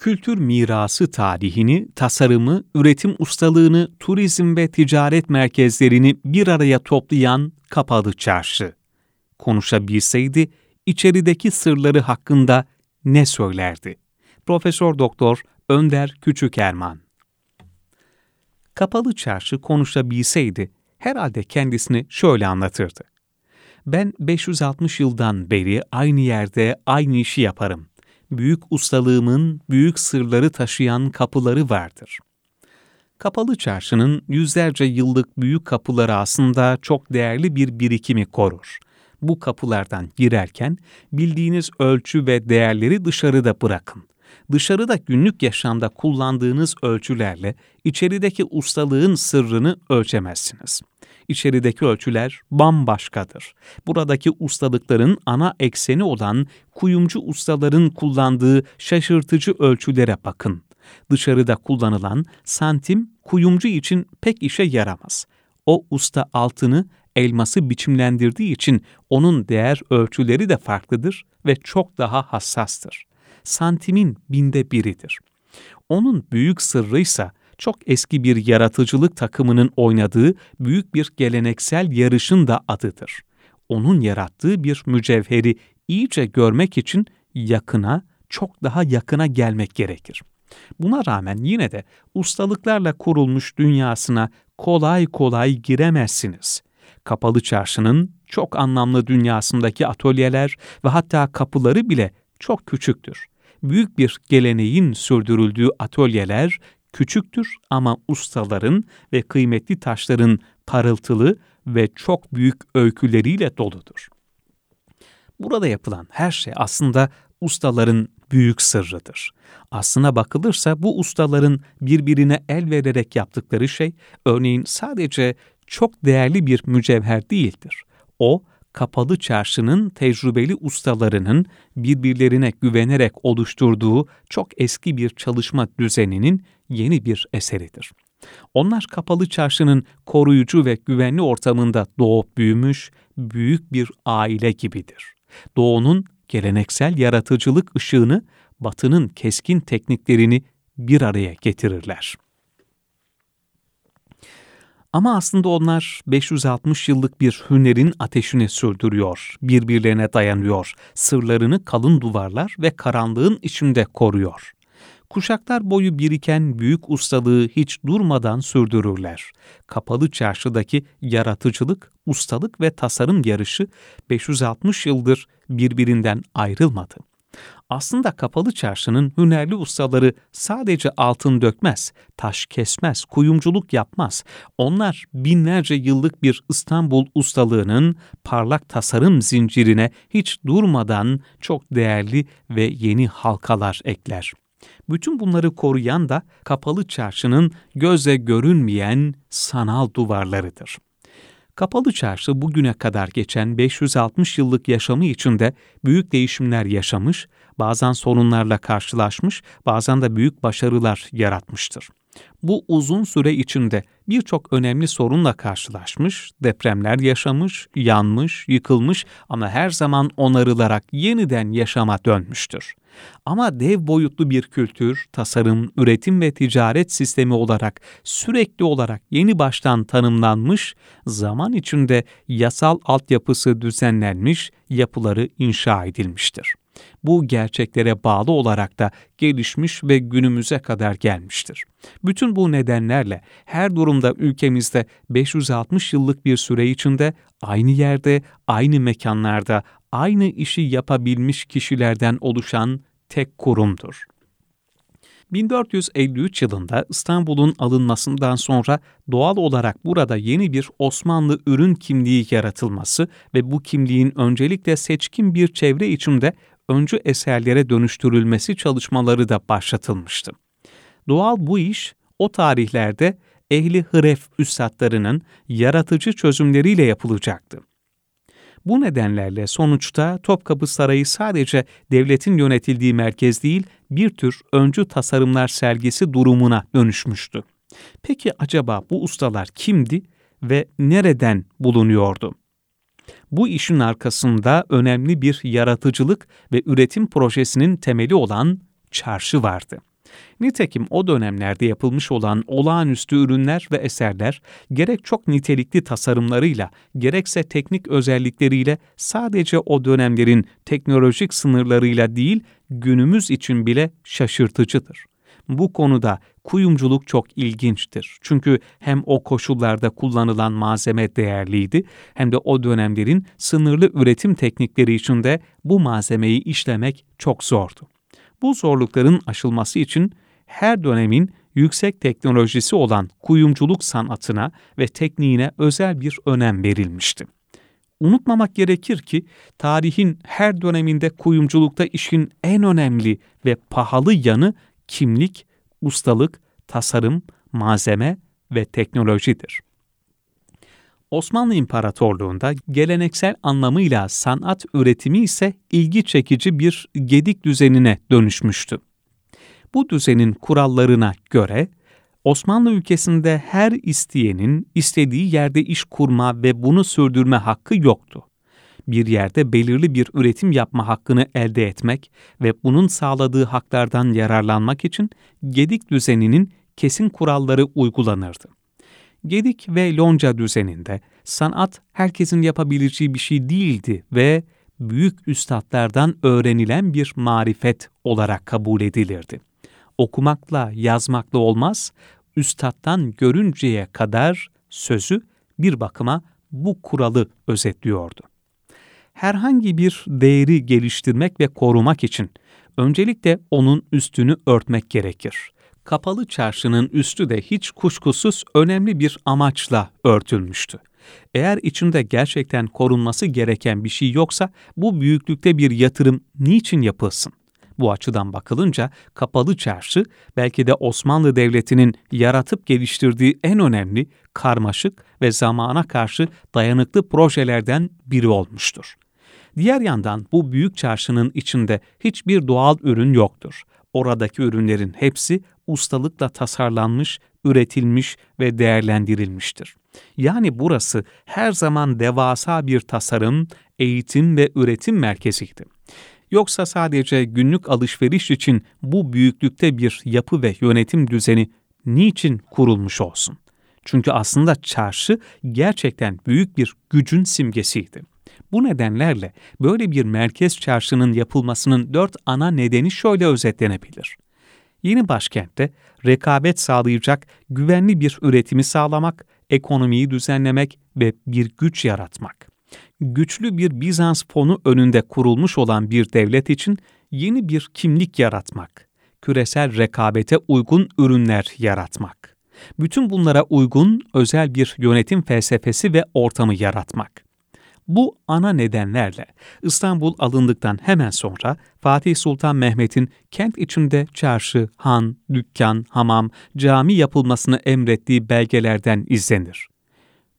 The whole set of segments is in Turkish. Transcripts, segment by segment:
kültür mirası tarihini, tasarımı, üretim ustalığını, turizm ve ticaret merkezlerini bir araya toplayan kapalı çarşı. Konuşabilseydi, içerideki sırları hakkında ne söylerdi? Profesör Doktor Önder Küçükerman Kapalı çarşı konuşabilseydi, herhalde kendisini şöyle anlatırdı. Ben 560 yıldan beri aynı yerde aynı işi yaparım. Büyük ustalığımın büyük sırları taşıyan kapıları vardır. Kapalı çarşının yüzlerce yıllık büyük kapıları aslında çok değerli bir birikimi korur. Bu kapılardan girerken bildiğiniz ölçü ve değerleri dışarıda bırakın. Dışarıda günlük yaşamda kullandığınız ölçülerle içerideki ustalığın sırrını ölçemezsiniz içerideki ölçüler bambaşkadır. Buradaki ustalıkların ana ekseni olan kuyumcu ustaların kullandığı şaşırtıcı ölçülere bakın. Dışarıda kullanılan santim kuyumcu için pek işe yaramaz. O usta altını, elması biçimlendirdiği için onun değer ölçüleri de farklıdır ve çok daha hassastır. Santimin binde biridir. Onun büyük sırrıysa çok eski bir yaratıcılık takımının oynadığı büyük bir geleneksel yarışın da adıdır. Onun yarattığı bir mücevheri iyice görmek için yakına, çok daha yakına gelmek gerekir. Buna rağmen yine de ustalıklarla kurulmuş dünyasına kolay kolay giremezsiniz. Kapalı çarşının çok anlamlı dünyasındaki atölyeler ve hatta kapıları bile çok küçüktür. Büyük bir geleneğin sürdürüldüğü atölyeler küçüktür ama ustaların ve kıymetli taşların parıltılı ve çok büyük öyküleriyle doludur. Burada yapılan her şey aslında ustaların büyük sırrıdır. Aslına bakılırsa bu ustaların birbirine el vererek yaptıkları şey, örneğin sadece çok değerli bir mücevher değildir. O, kapalı çarşının tecrübeli ustalarının birbirlerine güvenerek oluşturduğu çok eski bir çalışma düzeninin yeni bir eseridir. Onlar kapalı çarşının koruyucu ve güvenli ortamında doğup büyümüş büyük bir aile gibidir. Doğunun geleneksel yaratıcılık ışığını, batının keskin tekniklerini bir araya getirirler. Ama aslında onlar 560 yıllık bir hünerin ateşini sürdürüyor, birbirlerine dayanıyor, sırlarını kalın duvarlar ve karanlığın içinde koruyor. Kuşaklar boyu biriken büyük ustalığı hiç durmadan sürdürürler. Kapalı çarşıdaki yaratıcılık, ustalık ve tasarım yarışı 560 yıldır birbirinden ayrılmadı. Aslında kapalı çarşının hünerli ustaları sadece altın dökmez, taş kesmez, kuyumculuk yapmaz. Onlar binlerce yıllık bir İstanbul ustalığının parlak tasarım zincirine hiç durmadan çok değerli ve yeni halkalar ekler. Bütün bunları koruyan da kapalı çarşının göze görünmeyen sanal duvarlarıdır. Kapalı çarşı bugüne kadar geçen 560 yıllık yaşamı içinde büyük değişimler yaşamış, bazen sorunlarla karşılaşmış, bazen de büyük başarılar yaratmıştır. Bu uzun süre içinde birçok önemli sorunla karşılaşmış, depremler yaşamış, yanmış, yıkılmış ama her zaman onarılarak yeniden yaşama dönmüştür. Ama dev boyutlu bir kültür, tasarım, üretim ve ticaret sistemi olarak sürekli olarak yeni baştan tanımlanmış, zaman içinde yasal altyapısı düzenlenmiş, yapıları inşa edilmiştir. Bu gerçeklere bağlı olarak da gelişmiş ve günümüze kadar gelmiştir. Bütün bu nedenlerle her durumda ülkemizde 560 yıllık bir süre içinde aynı yerde, aynı mekanlarda, aynı işi yapabilmiş kişilerden oluşan tek kurumdur. 1453 yılında İstanbul'un alınmasından sonra doğal olarak burada yeni bir Osmanlı ürün kimliği yaratılması ve bu kimliğin öncelikle seçkin bir çevre içinde öncü eserlere dönüştürülmesi çalışmaları da başlatılmıştı. Doğal bu iş o tarihlerde ehli hıref üstadlarının yaratıcı çözümleriyle yapılacaktı. Bu nedenlerle sonuçta Topkapı Sarayı sadece devletin yönetildiği merkez değil, bir tür öncü tasarımlar sergisi durumuna dönüşmüştü. Peki acaba bu ustalar kimdi ve nereden bulunuyordu? Bu işin arkasında önemli bir yaratıcılık ve üretim projesinin temeli olan çarşı vardı. Nitekim o dönemlerde yapılmış olan olağanüstü ürünler ve eserler gerek çok nitelikli tasarımlarıyla gerekse teknik özellikleriyle sadece o dönemlerin teknolojik sınırlarıyla değil günümüz için bile şaşırtıcıdır. Bu konuda kuyumculuk çok ilginçtir. Çünkü hem o koşullarda kullanılan malzeme değerliydi hem de o dönemlerin sınırlı üretim teknikleri içinde bu malzemeyi işlemek çok zordu. Bu zorlukların aşılması için her dönemin yüksek teknolojisi olan kuyumculuk sanatına ve tekniğine özel bir önem verilmişti. Unutmamak gerekir ki tarihin her döneminde kuyumculukta işin en önemli ve pahalı yanı kimlik, ustalık, tasarım, malzeme ve teknolojidir. Osmanlı İmparatorluğu'nda geleneksel anlamıyla sanat üretimi ise ilgi çekici bir gedik düzenine dönüşmüştü. Bu düzenin kurallarına göre Osmanlı ülkesinde her isteyenin istediği yerde iş kurma ve bunu sürdürme hakkı yoktu. Bir yerde belirli bir üretim yapma hakkını elde etmek ve bunun sağladığı haklardan yararlanmak için Gedik düzeninin kesin kuralları uygulanırdı. Gedik ve Lonca düzeninde sanat herkesin yapabileceği bir şey değildi ve büyük üstadlardan öğrenilen bir marifet olarak kabul edilirdi. Okumakla, yazmakla olmaz, üstattan görünceye kadar sözü bir bakıma bu kuralı özetliyordu. Herhangi bir değeri geliştirmek ve korumak için öncelikle onun üstünü örtmek gerekir kapalı çarşının üstü de hiç kuşkusuz önemli bir amaçla örtülmüştü. Eğer içinde gerçekten korunması gereken bir şey yoksa bu büyüklükte bir yatırım niçin yapılsın? Bu açıdan bakılınca kapalı çarşı belki de Osmanlı Devleti'nin yaratıp geliştirdiği en önemli, karmaşık ve zamana karşı dayanıklı projelerden biri olmuştur. Diğer yandan bu büyük çarşının içinde hiçbir doğal ürün yoktur. Oradaki ürünlerin hepsi ustalıkla tasarlanmış, üretilmiş ve değerlendirilmiştir. Yani burası her zaman devasa bir tasarım, eğitim ve üretim merkeziydi. Yoksa sadece günlük alışveriş için bu büyüklükte bir yapı ve yönetim düzeni niçin kurulmuş olsun? Çünkü aslında çarşı gerçekten büyük bir gücün simgesiydi. Bu nedenlerle böyle bir merkez çarşının yapılmasının dört ana nedeni şöyle özetlenebilir. Yeni başkentte rekabet sağlayacak güvenli bir üretimi sağlamak, ekonomiyi düzenlemek ve bir güç yaratmak. Güçlü bir Bizans fonu önünde kurulmuş olan bir devlet için yeni bir kimlik yaratmak, küresel rekabete uygun ürünler yaratmak. Bütün bunlara uygun özel bir yönetim felsefesi ve ortamı yaratmak. Bu ana nedenlerle İstanbul alındıktan hemen sonra Fatih Sultan Mehmet'in kent içinde çarşı, han, dükkan, hamam, cami yapılmasını emrettiği belgelerden izlenir.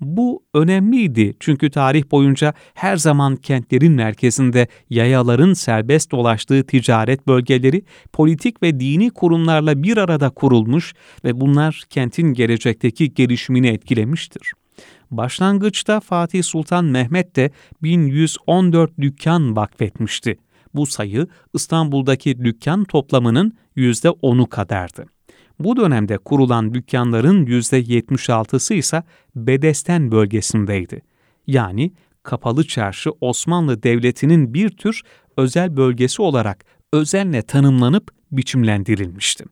Bu önemliydi çünkü tarih boyunca her zaman kentlerin merkezinde yayaların serbest dolaştığı ticaret bölgeleri politik ve dini kurumlarla bir arada kurulmuş ve bunlar kentin gelecekteki gelişimini etkilemiştir. Başlangıçta Fatih Sultan Mehmet de 1114 dükkan vakfetmişti. Bu sayı İstanbul'daki dükkan toplamının %10'u kadardı. Bu dönemde kurulan dükkanların %76'sı ise Bedesten bölgesindeydi. Yani Kapalı Çarşı Osmanlı Devleti'nin bir tür özel bölgesi olarak özenle tanımlanıp biçimlendirilmişti.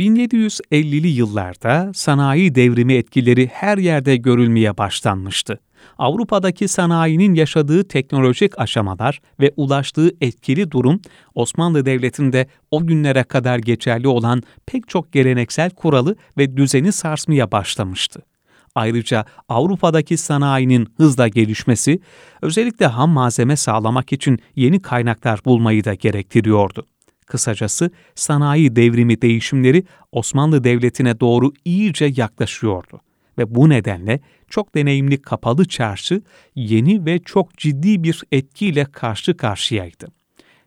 1750'li yıllarda sanayi devrimi etkileri her yerde görülmeye başlanmıştı. Avrupa'daki sanayinin yaşadığı teknolojik aşamalar ve ulaştığı etkili durum Osmanlı Devleti'nde o günlere kadar geçerli olan pek çok geleneksel kuralı ve düzeni sarsmaya başlamıştı. Ayrıca Avrupa'daki sanayinin hızla gelişmesi, özellikle ham malzeme sağlamak için yeni kaynaklar bulmayı da gerektiriyordu. Kısacası sanayi devrimi değişimleri Osmanlı Devleti'ne doğru iyice yaklaşıyordu ve bu nedenle çok deneyimli kapalı çarşı yeni ve çok ciddi bir etkiyle karşı karşıyaydı.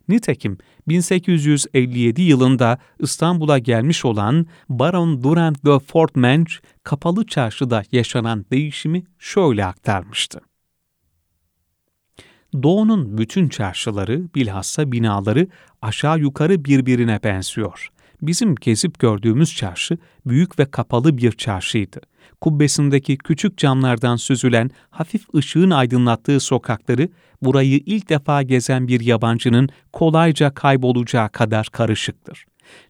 Nitekim 1857 yılında İstanbul'a gelmiş olan Baron Durand de Fortmanch, kapalı çarşıda yaşanan değişimi şöyle aktarmıştı. Doğu'nun bütün çarşıları, bilhassa binaları aşağı yukarı birbirine benziyor. Bizim gezip gördüğümüz çarşı büyük ve kapalı bir çarşıydı. Kubbesindeki küçük camlardan süzülen hafif ışığın aydınlattığı sokakları burayı ilk defa gezen bir yabancının kolayca kaybolacağı kadar karışıktır.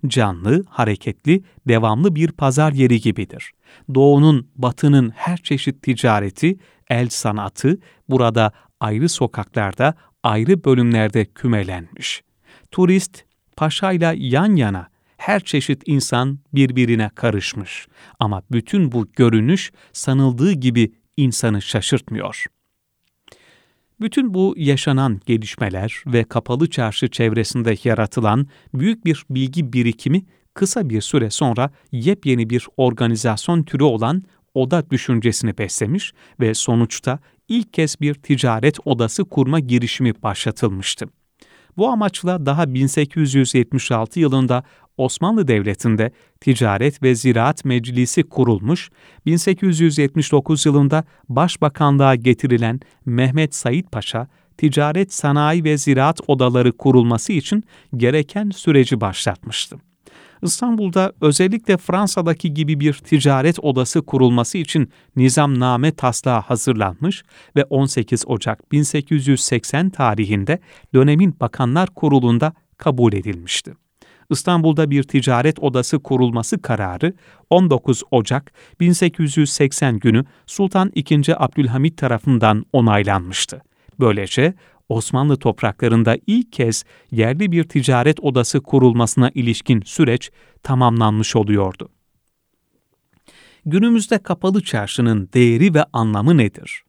Canlı, hareketli, devamlı bir pazar yeri gibidir. Doğunun, batının her çeşit ticareti, el sanatı burada ayrı sokaklarda, ayrı bölümlerde kümelenmiş. Turist, paşayla yan yana her çeşit insan birbirine karışmış. Ama bütün bu görünüş sanıldığı gibi insanı şaşırtmıyor. Bütün bu yaşanan gelişmeler ve kapalı çarşı çevresinde yaratılan büyük bir bilgi birikimi kısa bir süre sonra yepyeni bir organizasyon türü olan oda düşüncesini beslemiş ve sonuçta ilk kez bir ticaret odası kurma girişimi başlatılmıştı. Bu amaçla daha 1876 yılında Osmanlı Devleti'nde Ticaret ve Ziraat Meclisi kurulmuş, 1879 yılında Başbakanlığa getirilen Mehmet Said Paşa, Ticaret, Sanayi ve Ziraat Odaları kurulması için gereken süreci başlatmıştı. İstanbul'da özellikle Fransa'daki gibi bir ticaret odası kurulması için nizamname taslağı hazırlanmış ve 18 Ocak 1880 tarihinde dönemin Bakanlar Kurulu'nda kabul edilmişti. İstanbul'da bir ticaret odası kurulması kararı 19 Ocak 1880 günü Sultan II. Abdülhamit tarafından onaylanmıştı. Böylece Osmanlı topraklarında ilk kez yerli bir ticaret odası kurulmasına ilişkin süreç tamamlanmış oluyordu. Günümüzde kapalı çarşının değeri ve anlamı nedir?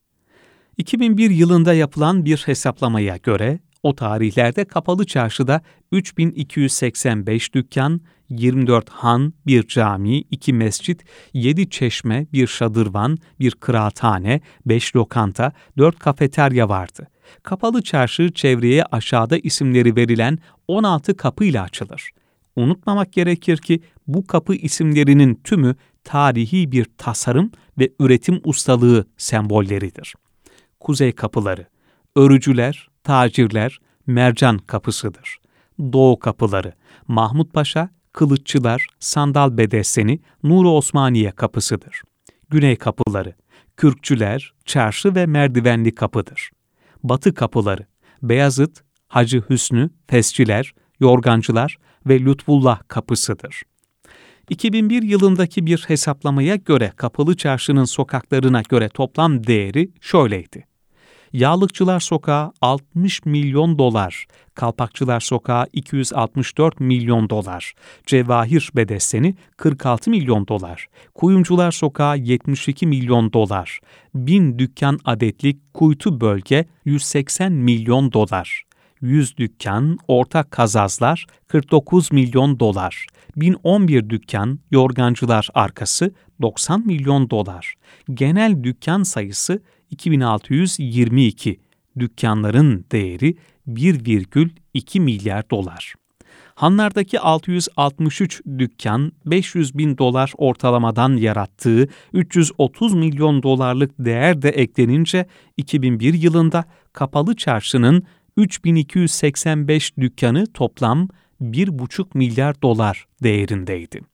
2001 yılında yapılan bir hesaplamaya göre o tarihlerde kapalı çarşıda 3285 dükkan, 24 han, bir cami, iki mescit, 7 çeşme, bir şadırvan, bir kıraathane, 5 lokanta, 4 kafeterya vardı. Kapalı çarşı çevreye aşağıda isimleri verilen 16 kapıyla açılır. Unutmamak gerekir ki bu kapı isimlerinin tümü tarihi bir tasarım ve üretim ustalığı sembolleridir. Kuzey kapıları, örücüler, tacirler, mercan kapısıdır. Doğu kapıları, Mahmut Paşa, Kılıççılar, Sandal Bedesteni, Nuri Osmaniye kapısıdır. Güney kapıları, Kürkçüler, Çarşı ve Merdivenli kapıdır. Batı kapıları, Beyazıt, Hacı Hüsnü, Fesçiler, Yorgancılar ve Lütfullah kapısıdır. 2001 yılındaki bir hesaplamaya göre Kapalı Çarşı'nın sokaklarına göre toplam değeri şöyleydi. Yağlıkçılar Sokağı 60 milyon dolar, Kalpakçılar Sokağı 264 milyon dolar, Cevahir Bedesteni 46 milyon dolar, Kuyumcular Sokağı 72 milyon dolar, bin dükkan adetlik kuytu bölge 180 milyon dolar, 100 dükkan, ortak kazazlar 49 milyon dolar, 1011 dükkan, yorgancılar arkası 90 milyon dolar, genel dükkan sayısı 2622, dükkanların değeri 1,2 milyar dolar. Hanlardaki 663 dükkan 500 bin dolar ortalamadan yarattığı 330 milyon dolarlık değer de eklenince 2001 yılında kapalı çarşının 3285 dükkanı toplam 1,5 milyar dolar değerindeydi.